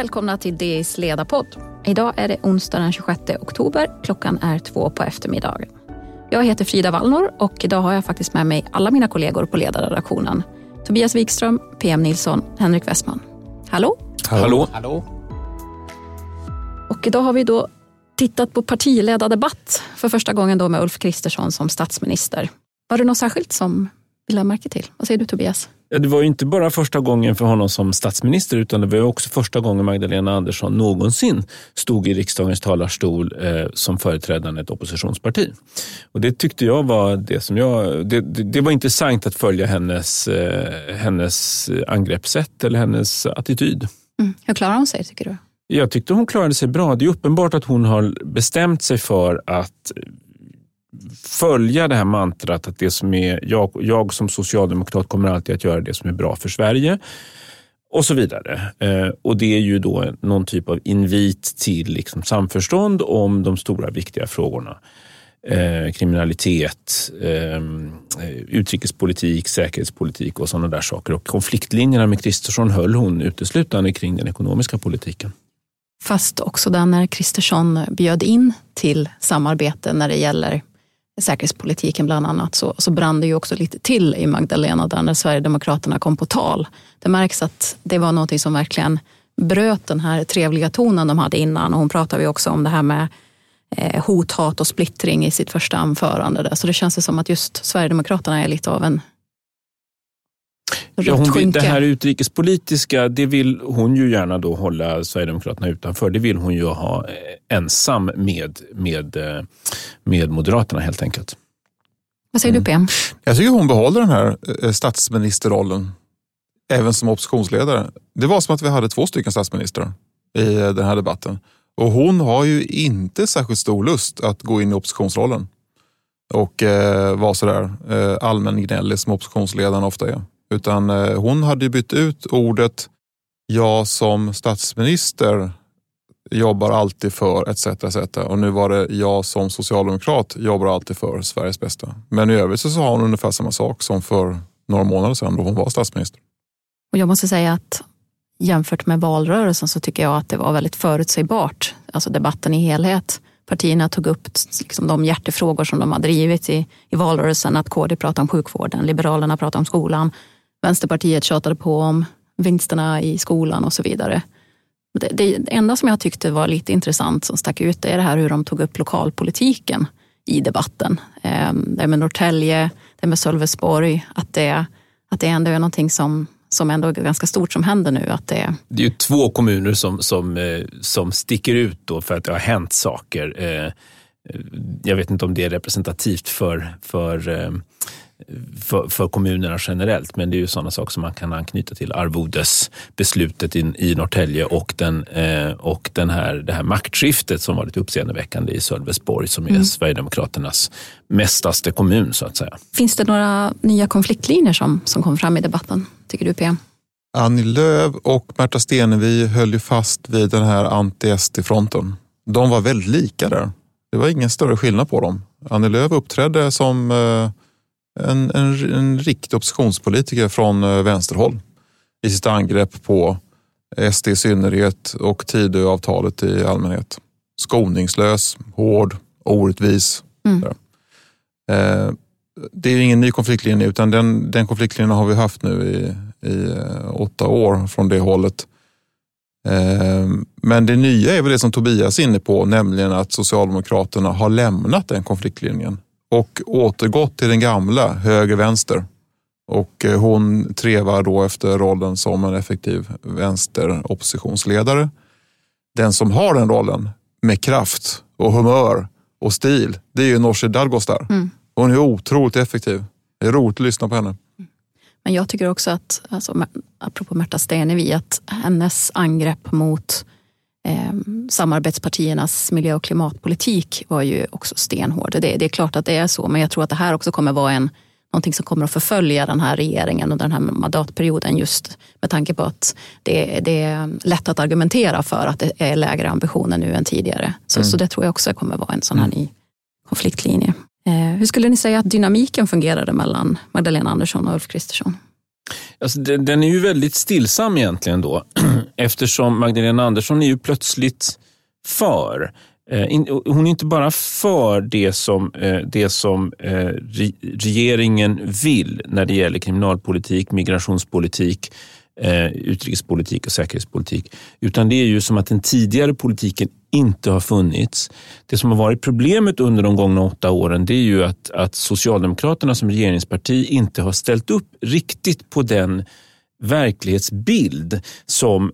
välkomna till DIs ledarpodd. Idag är det onsdag den 26 oktober. Klockan är två på eftermiddagen. Jag heter Frida Wallnor och idag har jag faktiskt med mig alla mina kollegor på ledarredaktionen. Tobias Wikström, PM Nilsson, Henrik Westman. Hallå? Hallå. Hallå. Och idag har vi då tittat på partiledardebatt för första gången då med Ulf Kristersson som statsminister. Var det något särskilt som lade märke till? Vad säger du Tobias? Ja, det var ju inte bara första gången för honom som statsminister utan det var också första gången Magdalena Andersson någonsin stod i riksdagens talarstol eh, som företrädande ett oppositionsparti. Och det tyckte jag var det som jag... Det, det, det var intressant att följa hennes, eh, hennes angreppssätt eller hennes attityd. Mm. Hur klarar hon sig tycker du? Jag tyckte hon klarade sig bra. Det är uppenbart att hon har bestämt sig för att följa det här mantrat att det som är, jag, jag som socialdemokrat kommer alltid att göra det som är bra för Sverige och så vidare. Eh, och Det är ju då någon typ av invit till liksom samförstånd om de stora viktiga frågorna. Eh, kriminalitet, eh, utrikespolitik, säkerhetspolitik och sådana där saker. Och konfliktlinjerna med Kristersson höll hon uteslutande kring den ekonomiska politiken. Fast också där när Kristersson bjöd in till samarbete när det gäller säkerhetspolitiken bland annat så, så brann det ju också lite till i Magdalena där när Sverigedemokraterna kom på tal. Det märks att det var något som verkligen bröt den här trevliga tonen de hade innan och hon pratade ju också om det här med eh, hot, hat och splittring i sitt första anförande. Där. Så det känns som att just Sverigedemokraterna är lite av en Ja, hon vill, det här utrikespolitiska, det vill hon ju gärna då hålla Sverigedemokraterna utanför. Det vill hon ju ha eh, ensam med, med, eh, med Moderaterna helt enkelt. Vad säger mm. du PM? Jag tycker hon behåller den här eh, statsministerrollen även som oppositionsledare. Det var som att vi hade två stycken statsministrar i den här debatten. Och hon har ju inte särskilt stor lust att gå in i oppositionsrollen och eh, vara sådär eh, allmän gnällig som oppositionsledaren ofta är. Utan eh, hon hade bytt ut ordet jag som statsminister jobbar alltid för etc. etc. Och nu var det jag som socialdemokrat jobbar alltid för Sveriges bästa. Men i övrigt så sa hon ungefär samma sak som för några månader sedan då hon var statsminister. Och jag måste säga att jämfört med valrörelsen så tycker jag att det var väldigt förutsägbart, alltså debatten i helhet. Partierna tog upp liksom de hjärtefrågor som de har drivit i, i valrörelsen. Att KD pratade om sjukvården, Liberalerna pratade om skolan, Vänsterpartiet tjatade på om vinsterna i skolan och så vidare. Det, det, enda som jag tyckte var lite intressant som stack ut är det här hur de tog upp lokalpolitiken i debatten. Ehm, det med Norrtälje, det med Sölvesborg, att det, att det ändå är någonting som, som ändå är ganska stort som händer nu. Att det... det är ju två kommuner som, som, eh, som sticker ut då för att det har hänt saker. Eh, eh, jag vet inte om det är representativt för, för för, för, kommunerna generellt, men det är ju sådana saker som man kan anknyta till arvodesbeslutet i, i Norrtälje och, den, eh, och den här, det här maktskiftet som var lite uppseendeväckande i Sölvesborg som är mm. Sverigedemokraternas mestaste kommun så att säga. Finns det några nya konfliktlinjer som, som kom fram i debatten, tycker du PM? Annie Lööf och Märta Stenevi höll ju fast vid den här anti-SD-fronten. De var väldigt lika där. Det var ingen större skillnad på dem. Annie Lööf uppträdde som eh, en, en, en riktig oppositionspolitiker från eh, vänsterhåll i sitt angrepp på SD i synnerhet och Tidöavtalet i allmänhet. Skoningslös, hård, orättvis. Mm. Eh, det är ingen ny konfliktlinje utan den, den konfliktlinjen har vi haft nu i, i eh, åtta år från det hållet. Men det nya är väl det som Tobias är inne på, nämligen att Socialdemokraterna har lämnat den konfliktlinjen och återgått till den gamla höger-vänster. Och eh, hon trevar då efter rollen som en effektiv vänsteroppositionsledare. Den som har den rollen med kraft och humör och stil, det är ju Nooshi Dadgostar. Mm. Hon är otroligt effektiv. Det är roligt att lyssna på henne. Men jag tycker också att, alltså, apropå Märta Stenevi, att hennes angrepp mot eh, samarbetspartiernas miljö och klimatpolitik var ju också stenhård. Det, det, är klart att det är så, men jag tror att det här också kommer vara en någonting som kommer att förfölja den här regeringen under den här mandatperioden just med tanke på att det, det är lätt att argumentera för att det är lägre ambitioner nu än tidigare. Så, mm. så det tror jag också kommer vara en sån här mm. ny konfliktlinje. Eh, hur skulle ni säga att dynamiken fungerade mellan Magdalena Andersson och Ulf Kristersson? Alltså, den, den är ju väldigt stillsam egentligen då eftersom Magdalena Andersson är ju plötsligt för eh, hon är inte bara för det som, eh, det som eh, regeringen vill när det gäller kriminalpolitik, migrationspolitik, utrikespolitik och säkerhetspolitik. Utan det är ju som att den tidigare politiken inte har funnits. Det som har varit problemet under de gångna åtta åren det är ju att, att Socialdemokraterna som regeringsparti inte har ställt upp riktigt på den verklighetsbild som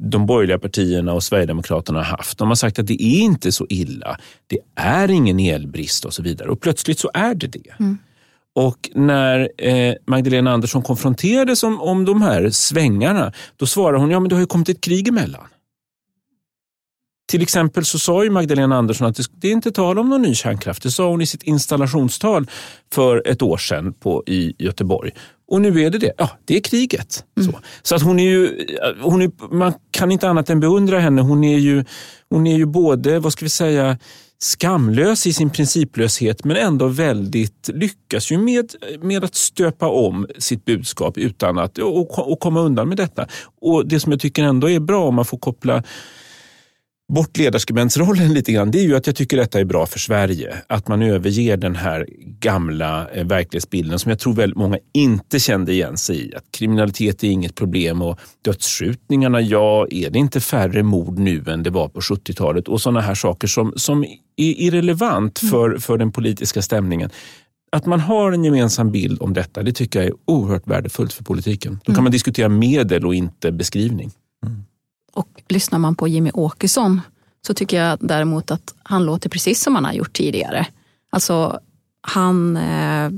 de borgerliga partierna och Sverigedemokraterna har haft. De har sagt att det är inte så illa. Det är ingen elbrist och så vidare. Och plötsligt så är det det. Mm. Och när eh, Magdalena Andersson konfronterades om, om de här svängarna, då svarade hon, ja men det har ju kommit ett krig emellan. Till exempel så sa ju Magdalena Andersson att det är inte tal om någon ny kärnkraft. Det sa hon i sitt installationstal för ett år sedan på, i Göteborg. Och nu är det det. Ja, det är kriget. Mm. Så, så att hon är ju, hon är, man kan inte annat än beundra henne. Hon är ju, hon är ju både, vad ska vi säga, skamlös i sin principlöshet men ändå väldigt lyckas ju med, med att stöpa om sitt budskap utan att och, och komma undan med detta. Och Det som jag tycker ändå är bra om man får koppla bort ledarskribensrollen lite grann, det är ju att jag tycker detta är bra för Sverige. Att man överger den här gamla eh, verklighetsbilden som jag tror väldigt många inte kände igen sig i. Att kriminalitet är inget problem och dödsskjutningarna, ja, är det inte färre mord nu än det var på 70-talet? Och sådana här saker som, som är irrelevant mm. för, för den politiska stämningen. Att man har en gemensam bild om detta, det tycker jag är oerhört värdefullt för politiken. Då kan mm. man diskutera medel och inte beskrivning. Mm. Och lyssnar man på Jimmy Åkesson så tycker jag däremot att han låter precis som han har gjort tidigare. Alltså han eh,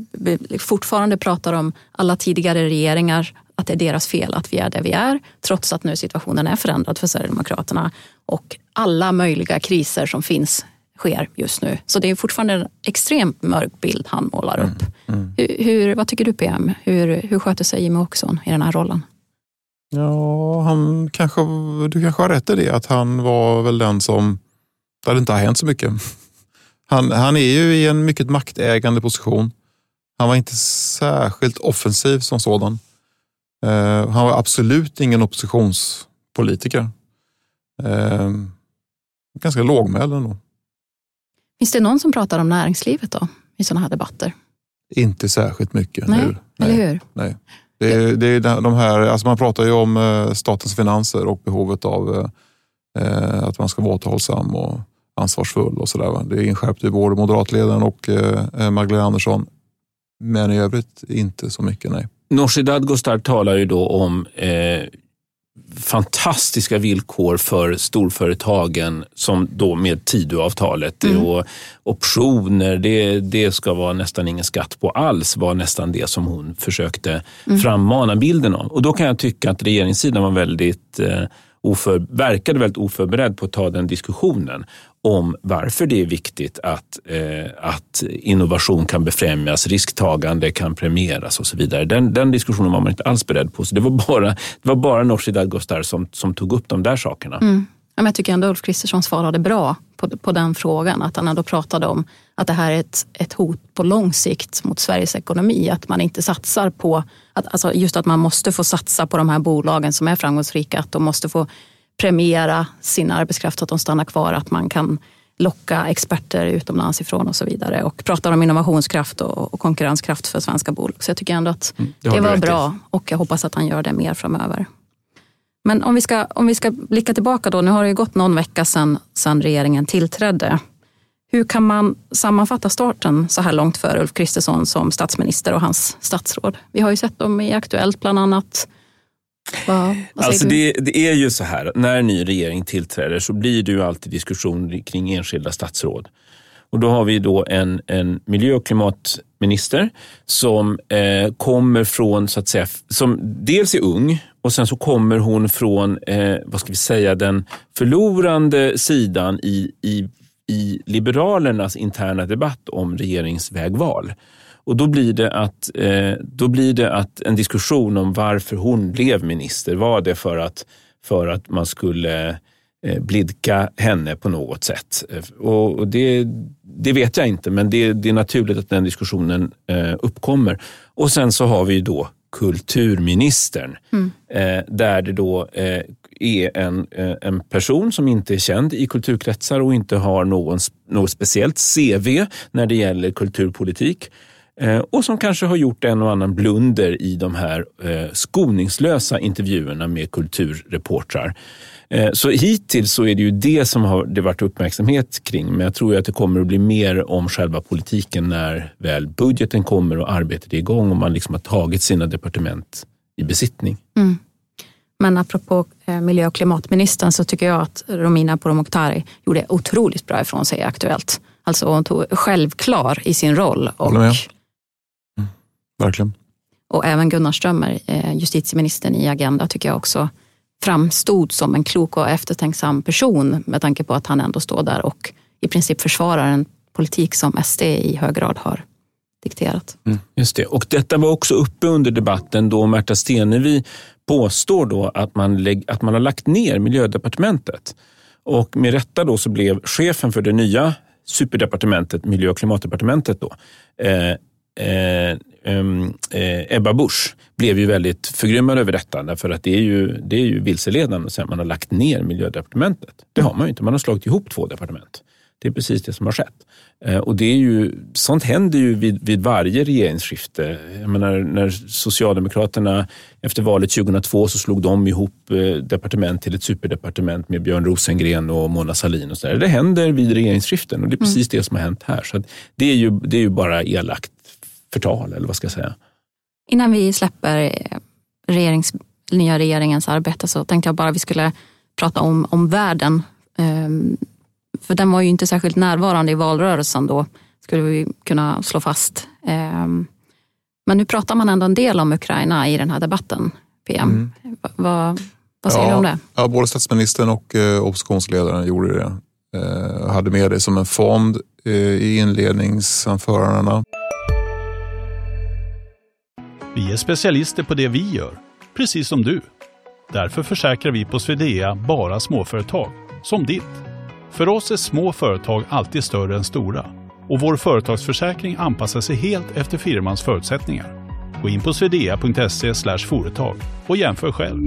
fortfarande pratar om alla tidigare regeringar, att det är deras fel att vi är där vi är, trots att nu situationen är förändrad för Sverigedemokraterna. Och alla möjliga kriser som finns sker just nu. Så det är fortfarande en extremt mörk bild han målar upp. Mm, mm. Hur, hur, vad tycker du PM? Hur, hur sköter sig Jimmy Åkesson i den här rollen? Ja, han kanske, du kanske har rätt i det, att han var väl den som, där det inte har hänt så mycket. Han, han är ju i en mycket maktägande position. Han var inte särskilt offensiv som sådan. Uh, han var absolut ingen oppositionspolitiker. Uh, ganska lågmäld ändå. Finns det någon som pratar om näringslivet då i sådana här debatter? Inte särskilt mycket. Nej, nu. eller hur? Nej. Det är, det är de här, alltså man pratar ju om eh, statens finanser och behovet av eh, eh, att man ska vara återhållsam och ansvarsfull och sådär. Det inskärpte både moderatledaren och Magdalena Andersson. Men i övrigt inte så mycket, nej. Nooshi Dadgostar talar ju då om eh, fantastiska villkor för storföretagen som då med Tidöavtalet mm. och optioner, det, det ska vara nästan ingen skatt på alls var nästan det som hon försökte mm. frammana bilden av. Och då kan jag tycka att regeringssidan var väldigt eh, oför, verkade väldigt oförberedd på att ta den diskussionen om varför det är viktigt att, eh, att innovation kan befrämjas, risktagande kan premieras och så vidare. Den, den diskussionen var man inte alls beredd på. Så det var bara, det var bara Nooshi Dadgostar som, som tog upp de där sakerna. Mm. Jag tycker ändå Ulf Kristersson svarade bra på, på den frågan. Att han ändå pratade om att det här är ett, ett hot på lång sikt mot Sveriges ekonomi. Att man inte satsar på, att, alltså just att man måste få satsa på de här bolagen som är framgångsrika. Att de måste få premiera sin arbetskraft att de stannar kvar, att man kan locka experter utomlands ifrån och så vidare. Och pratar om innovationskraft och, och konkurrenskraft för svenska bolag. Så jag tycker ändå att mm, det, det var bra och jag hoppas att han gör det mer framöver. Men om vi ska, om vi ska blicka tillbaka då, nu har det ju gått någon vecka sedan, sedan regeringen tillträdde. Hur kan man sammanfatta starten så här långt för Ulf Kristersson som statsminister och hans statsråd? Vi har ju sett dem i Aktuellt bland annat. Vad alltså det, det, är ju så här, när en ny regering tillträder så blir det ju alltid diskussion kring enskilda statsråd. Och då har vi då en, en miljö och klimatminister som eh, kommer från, så att säga, som dels är ung och sen så kommer hon från, eh, vad ska vi säga, den förlorande sidan i, i, i Liberalernas interna debatt om regeringsvägval. Och då blir, det att, eh, då blir det att en diskussion om varför hon blev minister. Var det för att, för att man skulle eh, blidka henne på något sätt? Eh, och det, det vet jag inte, men det, det är naturligt att den diskussionen eh, uppkommer. Och sen så har vi då kulturministern. Mm. Eh, där det då eh, är en, eh, en person som inte är känd i kulturkretsar och inte har någon, något speciellt CV när det gäller kulturpolitik. Eh, och som kanske har gjort en och annan blunder i de här eh, skoningslösa intervjuerna med kulturreportrar. Eh, så hittills så är det ju det som har det varit uppmärksamhet kring. Men jag tror att det kommer att bli mer om själva politiken när väl budgeten kommer och arbetet är igång och man liksom har tagit sina departement i besittning. Mm. Men apropå miljö och klimatministern så tycker jag att Romina Pourmokhtari gjorde otroligt bra ifrån sig i Aktuellt. Alltså hon tog självklar i sin roll. Och Verkligen. Och även Gunnar Strömmer, eh, justitieministern i Agenda, tycker jag också framstod som en klok och eftertänksam person med tanke på att han ändå står där och i princip försvarar en politik som SD i hög grad har dikterat. Mm, just det. Och detta var också uppe under debatten då Märta Stenevi påstår då att man, lägg, att man har lagt ner miljödepartementet. Och med rätta då så blev chefen för det nya superdepartementet, miljö och klimatdepartementet, då, eh, eh, eh, Ebba Busch blev ju väldigt förgrymmad över detta därför att det är ju, det är ju vilseledande att säga att man har lagt ner miljödepartementet. Det har man ju inte, man har slagit ihop två departement. Det är precis det som har skett. Eh, och det är ju, sånt händer ju vid, vid varje regeringsskifte. Jag menar, när Socialdemokraterna efter valet 2002 så slog de ihop eh, departement till ett superdepartement med Björn Rosengren och Mona Sahlin. Och så där. Det händer vid regeringsskiften och det är precis mm. det som har hänt här. Så det, är ju, det är ju bara elakt förtal eller vad ska jag säga. Innan vi släpper eh, regerings, nya regeringens arbete så tänkte jag bara vi skulle prata om, om världen. Um, för den var ju inte särskilt närvarande i valrörelsen då, skulle vi kunna slå fast. Um, men nu pratar man ändå en del om Ukraina i den här debatten, PM. Mm. Va, vad säger ja, du om det? Ja, både statsministern och eh, oppositionsledaren gjorde det. Eh, hade med det som en fond eh, i inledningsanförandena. Vi är specialister på det vi gör, precis som du. Därför försäkrar vi på Swedea bara småföretag, som ditt. För oss är små företag alltid större än stora och vår företagsförsäkring anpassar sig helt efter firmans förutsättningar. Gå in på swedea.se företag och jämför själv.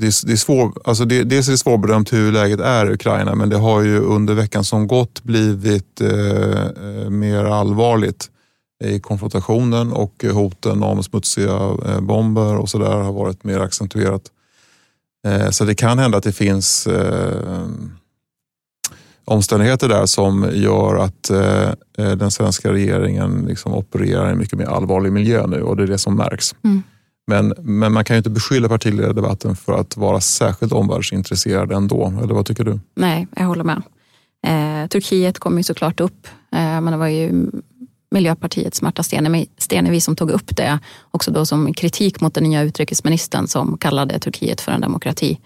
det, är, det är svår, alltså det, dels är det svårbedömt hur läget är i Ukraina, men det har ju under veckan som gått blivit eh, eh mer allvarligt i konfrontationen och hoten om smutsiga eh, bomber och sådär har varit mer accentuerat. Eh, så det kan hända att det finns eh, omständigheter där som gör att eh, eh den svenska regeringen liksom opererar i en mycket mer allvarlig miljö nu och det är det som märks. Mm. Men, men man kan ju inte beskylla partiledardebatten för att vara särskilt omvärldsintresserad ändå. Eller vad tycker du? Nej, jag håller med. Eh, Turkiet kom ju såklart upp, eh, men det var ju Miljöpartiets Märta Stenevi som tog upp det. Också då som kritik mot den nya utrikesministern som kallade Turkiet för en demokrati.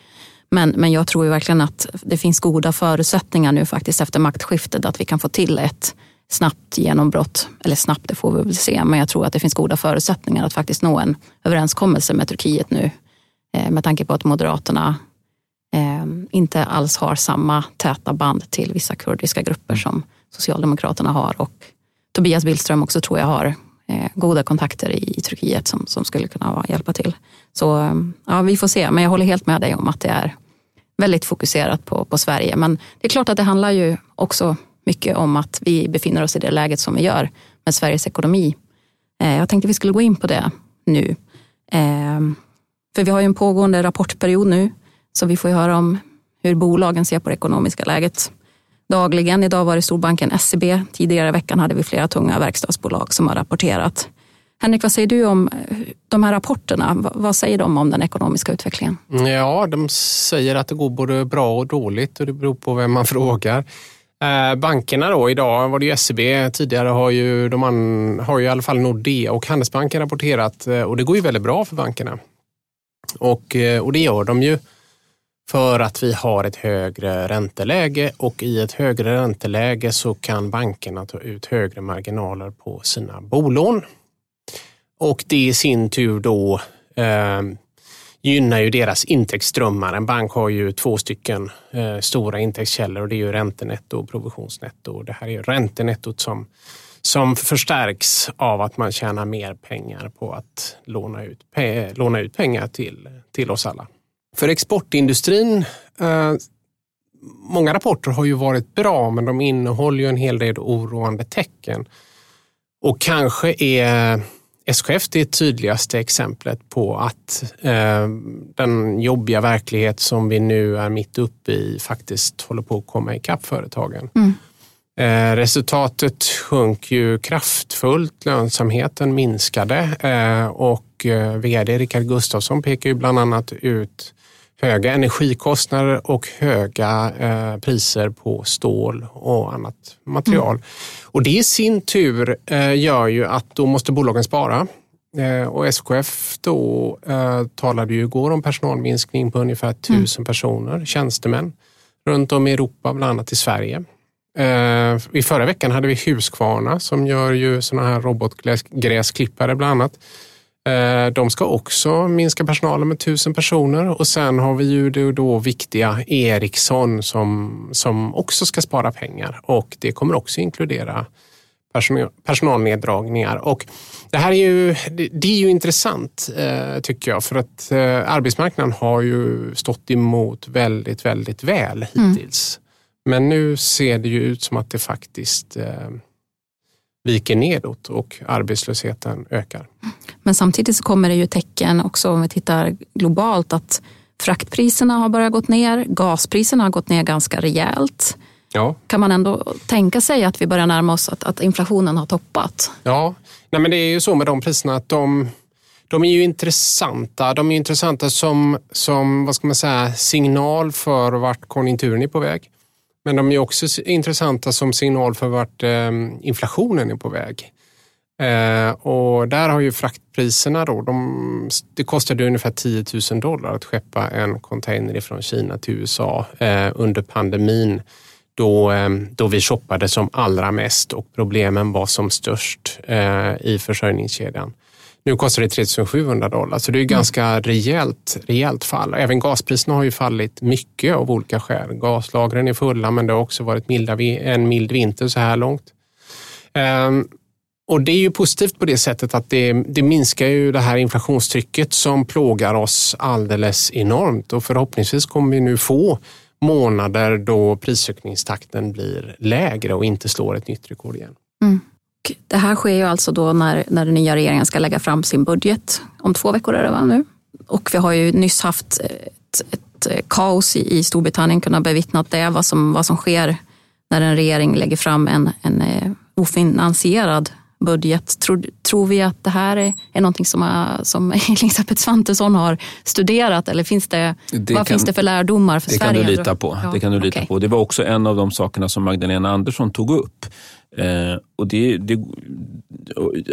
Men, men jag tror ju verkligen att det finns goda förutsättningar nu faktiskt efter maktskiftet att vi kan få till ett snabbt genombrott. Eller snabbt, det får vi väl se. Men jag tror att det finns goda förutsättningar att faktiskt nå en överenskommelse med Turkiet nu. Eh, med tanke på att Moderaterna eh, inte alls har samma täta band till vissa kurdiska grupper som Socialdemokraterna har. Och Tobias Billström också tror jag har eh, goda kontakter i Turkiet som, som skulle kunna hjälpa till. Så ja, vi får se. Men jag håller helt med dig om att det är väldigt fokuserat på, på Sverige. Men det är klart att det handlar ju också mycket om att vi befinner oss i det läget som vi gör med Sveriges ekonomi. Eh, jag tänkte vi skulle gå in på det nu. Eh, för vi har ju en pågående rapportperiod nu, så vi får ju höra om hur bolagen ser på det ekonomiska läget dagligen. Idag var det storbanken SEB. Tidigare i veckan hade vi flera tunga verkstadsbolag som har rapporterat. Henrik, vad säger du om eh, de här rapporterna? Vad säger de om den ekonomiska utvecklingen? Ja, de säger att det går både bra och dåligt och det beror på vem man frågar. Eh, bankerna då, idag var det ju SEB, tidigare har ju, de an, har ju i alla fall Nordea och Handelsbanken rapporterat eh, och det går ju väldigt bra för bankerna. Och, eh, och det gör de ju för att vi har ett högre ränteläge och i ett högre ränteläge så kan bankerna ta ut högre marginaler på sina bolån. Och det i sin tur då eh, gynnar ju deras intäktsströmmar. En bank har ju två stycken eh, stora intäktskällor och det är ju räntenetto och provisionsnetto. Det här är ju räntenettot som, som förstärks av att man tjänar mer pengar på att låna ut, pe låna ut pengar till, till oss alla. För exportindustrin, eh, många rapporter har ju varit bra men de innehåller ju en hel del oroande tecken. Och kanske är SKF det tydligaste exemplet på att eh, den jobbiga verklighet som vi nu är mitt uppe i faktiskt håller på att komma ikapp företagen. Mm. Eh, resultatet sjönk ju kraftfullt, lönsamheten minskade eh, och eh, vd Rickard Gustafsson pekar ju bland annat ut höga energikostnader och höga eh, priser på stål och annat material. Mm. Och det i sin tur eh, gör ju att då måste bolagen spara. Eh, och SKF då eh, talade ju igår om personalminskning på ungefär mm. tusen mm. personer, tjänstemän runt om i Europa, bland annat i Sverige. Eh, I förra veckan hade vi Husqvarna som gör ju såna här robotgräsklippare bland annat de ska också minska personalen med tusen personer och sen har vi ju det då viktiga Ericsson som, som också ska spara pengar och det kommer också inkludera personalneddragningar. Och det här är ju, det är ju intressant eh, tycker jag för att eh, arbetsmarknaden har ju stått emot väldigt, väldigt väl mm. hittills. Mm. Men nu ser det ju ut som att det faktiskt viker nedåt och arbetslösheten ökar. Men samtidigt så kommer det ju tecken också om vi tittar globalt att fraktpriserna har börjat gått ner, gaspriserna har gått ner ganska rejält. Ja. Kan man ändå tänka sig att vi börjar närma oss att, att inflationen har toppat? Ja, Nej, men det är ju så med de priserna att de, de är ju intressanta. De är intressanta som, som vad ska man säga, signal för vart konjunkturen är på väg. Men de är också intressanta som signal för vart ehm, inflationen är på väg. Eh, och där har ju fraktpriserna då, de, det kostade ungefär 10 000 dollar att skeppa en container från Kina till USA eh, under pandemin då, ehm, då vi shoppade som allra mest och problemen var som störst eh, i försörjningskedjan. Nu kostar det 3700 dollar, så det är mm. ganska rejält, rejält fall. Även gaspriserna har ju fallit mycket av olika skäl. Gaslagren är fulla, men det har också varit milda, en mild vinter så här långt. Um, och Det är ju positivt på det sättet att det, det, minskar ju det här inflationstrycket som plågar oss alldeles enormt och förhoppningsvis kommer vi nu få månader då prisökningstakten blir lägre och inte slår ett nytt rekord igen. Mm det här sker ju alltså då när, när den nya regeringen ska lägga fram sin budget om två veckor är det va, nu. Och vi har ju nyss haft ett, ett kaos i, i Storbritannien, kunnat bevittna det, vad som, vad som sker när en regering lägger fram en, en eh, ofinansierad budget. Tror, tror vi att det här är, är någonting som, är, som Elisabeth Svantesson har studerat eller finns det, det vad kan, finns det för lärdomar för det Sverige? Kan du lita på. Ja, det kan du lita okay. på. Det var också en av de sakerna som Magdalena Andersson tog upp. Eh, och det, det,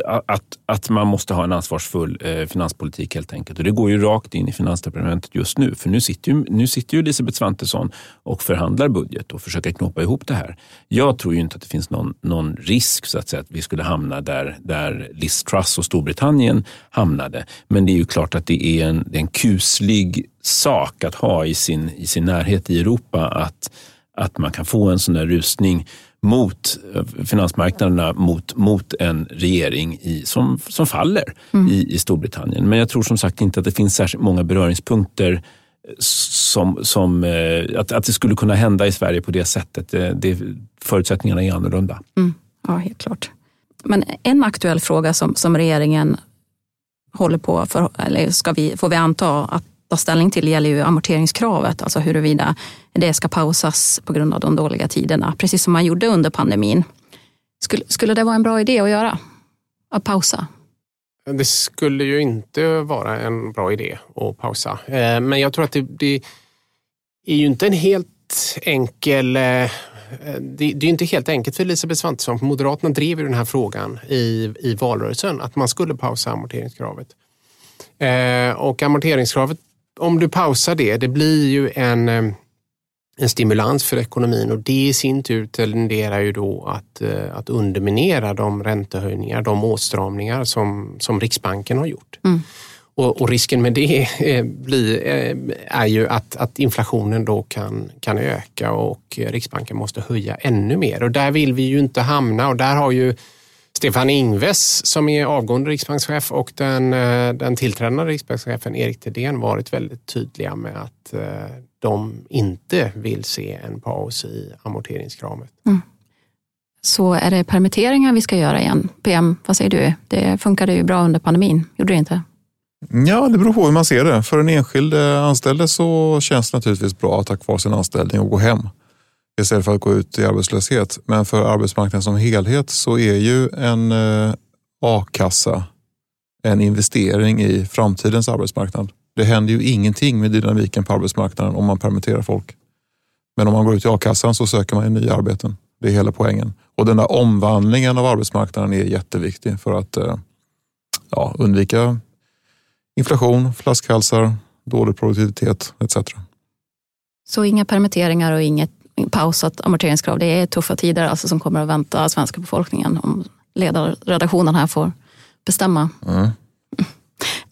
att, att man måste ha en ansvarsfull eh, finanspolitik helt enkelt. Och det går ju rakt in i finansdepartementet just nu. För nu sitter ju, nu sitter ju Elisabeth Svantesson och förhandlar budget och försöker knåpa ihop det här. Jag tror ju inte att det finns någon, någon risk så att, säga, att vi skulle hamna där, där Liz Truss och Storbritannien hamnade. Men det är ju klart att det är en, det är en kuslig sak att ha i sin, i sin närhet i Europa att, att man kan få en sån där rusning mot eh, finansmarknaderna mot, mot en regering i, som, som faller mm. i, i Storbritannien. Men jag tror som sagt inte att det finns särskilt många beröringspunkter eh, som, som eh, att, att det skulle kunna hända i Sverige på det sättet. Det, förutsättningarna är annorlunda. Mm. Ja, helt klart. Men en aktuell fråga som, som regeringen håller på, för, eller ska vi, får vi anta att ta ställning till gäller ju amorteringskravet, alltså huruvida det ska pausas på grund av de dåliga tiderna, precis som man gjorde under pandemin. Skulle, skulle det vara en bra idé att göra? Att pausa? Det skulle ju inte vara en bra idé att pausa. Eh, men jag tror att det, det är ju inte en helt enkel eh, det, det är inte helt enkelt för Elisabeth Svantesson. För Moderaterna drev ju den här frågan i, i valrörelsen, att man skulle pausa amorteringskravet. Eh, och amorteringskravet, om du pausar det, det blir ju en, eh, en stimulans för ekonomin och det i sin tur tenderar ju då att, eh, att underminera de räntehöjningar, de åtstramningar som, som Riksbanken har gjort. Mm. Och, och, risken med det eh, blir, är ju att, att inflationen då kan, kan öka och Riksbanken måste höja ännu mer. Och där vill vi ju inte hamna och där har ju Stefan Ingves som är avgående riksbankschef och den, eh, den tillträdande riksbankschefen Erik Thedéen varit väldigt tydliga med att eh, de inte vill se en paus i amorteringskravet. Mm. Så är det permitteringar vi ska göra igen? PM, vad säger du? Det funkade ju bra under pandemin, gjorde det inte? Ja, det beror på hur man ser det. För den enskilde anställde så känns det naturligtvis bra att ha kvar sin anställning och gå hem istället för att gå ut i arbetslöshet. Men för arbetsmarknaden som helhet så är ju en eh, a-kassa en investering i framtidens arbetsmarknad. Det händer ju ingenting med dynamiken på arbetsmarknaden om man permitterar folk. Men om man går ut i a-kassan så söker man ju nya arbeten. Det är hela poängen. Och den där omvandlingen av arbetsmarknaden är jätteviktig för att eh, ja, undvika inflation, flaskhalsar, dålig produktivitet etc. Så inga permitteringar och inget pausat amorteringskrav. Det är tuffa tider alltså som kommer att vänta svenska befolkningen om ledarredaktionen här får bestämma. Mm.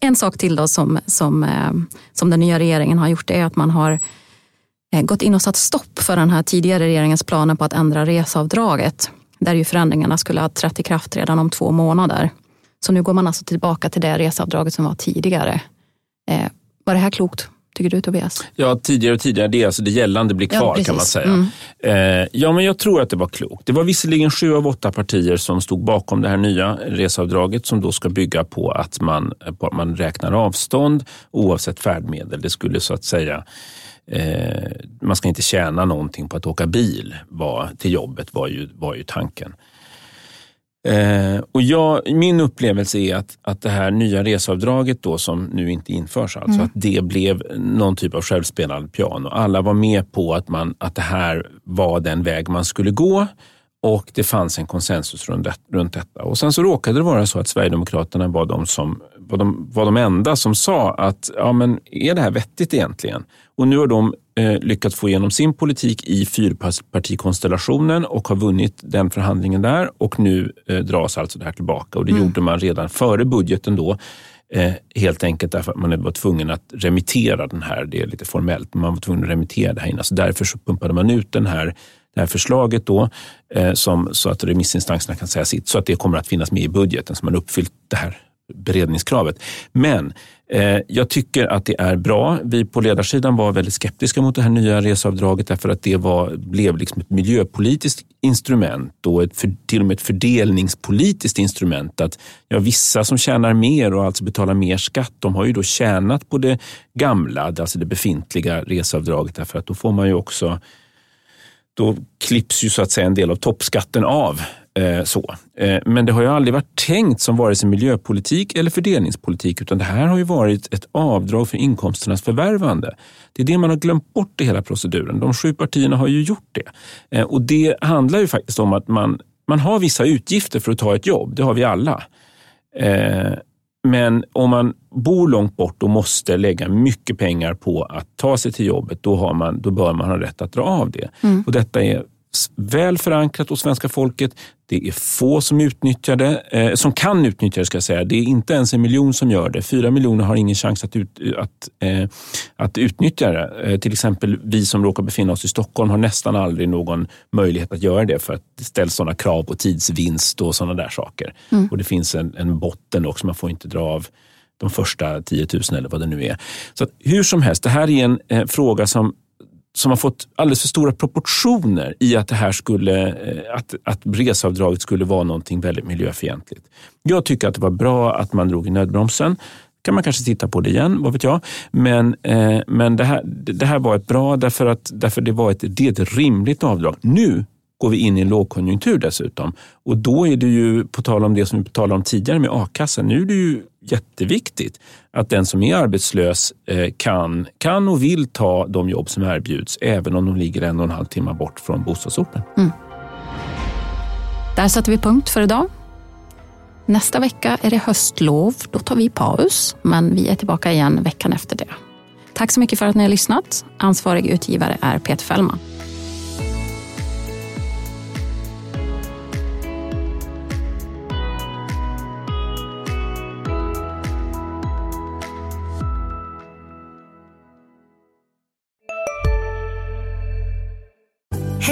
En sak till då som, som, eh, som den nya regeringen har gjort är att man har eh, gått in och satt stopp för den här tidigare regeringens planer på att ändra reseavdraget. Där ju förändringarna skulle ha trätt i kraft redan om två månader. Så nu går man alltså tillbaka till det reseavdraget som var tidigare. Eh, var det här klokt? Tycker du Tobias? Ja, tidigare och tidigare. Det, är alltså det gällande blir kvar ja, kan man säga. Mm. Eh, ja, men jag tror att det var klokt. Det var visserligen sju av åtta partier som stod bakom det här nya reseavdraget som då ska bygga på att man, på att man räknar avstånd oavsett färdmedel. Det skulle så att säga eh, man ska inte tjäna någonting på att åka bil var, till jobbet var ju, var ju tanken. Eh, och jag, min upplevelse är att, att det här nya reseavdraget då som nu inte införs, alltså mm. att det blev någon typ av självspelande piano. Alla var med på att, man, att det här var den väg man skulle gå och det fanns en konsensus runt, det, runt detta. Och Sen så råkade det vara så att Sverigedemokraterna var de, som, var de, var de enda som sa att ja, men är det här vettigt egentligen? Och nu har de lyckats få igenom sin politik i fyrpartikonstellationen och har vunnit den förhandlingen där och nu eh, dras alltså det här tillbaka. Och Det mm. gjorde man redan före budgeten då. Eh, helt enkelt därför att man var tvungen att remittera den här, det är lite formellt, men man var tvungen att remittera det här innan. Så därför så pumpade man ut den här det här förslaget då, eh, som, så att remissinstanserna kan säga sitt, så att det kommer att finnas med i budgeten, så man uppfyllt det här beredningskravet. Men eh, jag tycker att det är bra. Vi på ledarsidan var väldigt skeptiska mot det här nya reseavdraget därför att det var, blev liksom ett miljöpolitiskt instrument och ett för, till och med ett fördelningspolitiskt instrument. Att ja, Vissa som tjänar mer och alltså betalar mer skatt, de har ju då tjänat på det gamla, alltså det befintliga reseavdraget därför att då får man ju också då klipps ju så att säga en del av toppskatten av. Eh, så. Eh, men det har ju aldrig varit tänkt som vare sig miljöpolitik eller fördelningspolitik, utan det här har ju varit ett avdrag för inkomsternas förvärvande. Det är det man har glömt bort i hela proceduren. De sju partierna har ju gjort det. Eh, och det handlar ju faktiskt om att man, man har vissa utgifter för att ta ett jobb. Det har vi alla. Men om man bor långt bort och måste lägga mycket pengar på att ta sig till jobbet, då, har man, då bör man ha rätt att dra av det. Mm. Och detta är väl förankrat hos svenska folket. Det är få som utnyttjar det, eh, som kan utnyttja det. ska jag säga. Det är inte ens en miljon som gör det. Fyra miljoner har ingen chans att, ut, att, eh, att utnyttja det. Eh, till exempel vi som råkar befinna oss i Stockholm har nästan aldrig någon möjlighet att göra det för att det ställs sådana krav på tidsvinst och sådana där saker. Mm. Och Det finns en, en botten också, man får inte dra av de första 10 000 eller vad det nu är. Så Hur som helst, det här är en eh, fråga som som har fått alldeles för stora proportioner i att det här skulle, eh, att, att reseavdraget skulle vara någonting väldigt miljöfientligt. Jag tycker att det var bra att man drog i nödbromsen. kan man kanske titta på det igen, vad vet jag. Men, eh, men det, här, det här var ett bra därför att därför det var ett, det är ett rimligt avdrag. Nu går vi in i en lågkonjunktur dessutom. Och då är det ju, på tal om det som vi talade om tidigare med a-kassan, nu är det ju jätteviktigt att den som är arbetslös eh, kan, kan och vill ta de jobb som erbjuds, även om de ligger en och en halv timme bort från bostadsorten. Mm. Där sätter vi punkt för idag. Nästa vecka är det höstlov. Då tar vi paus, men vi är tillbaka igen veckan efter det. Tack så mycket för att ni har lyssnat. Ansvarig utgivare är Peter Fällman.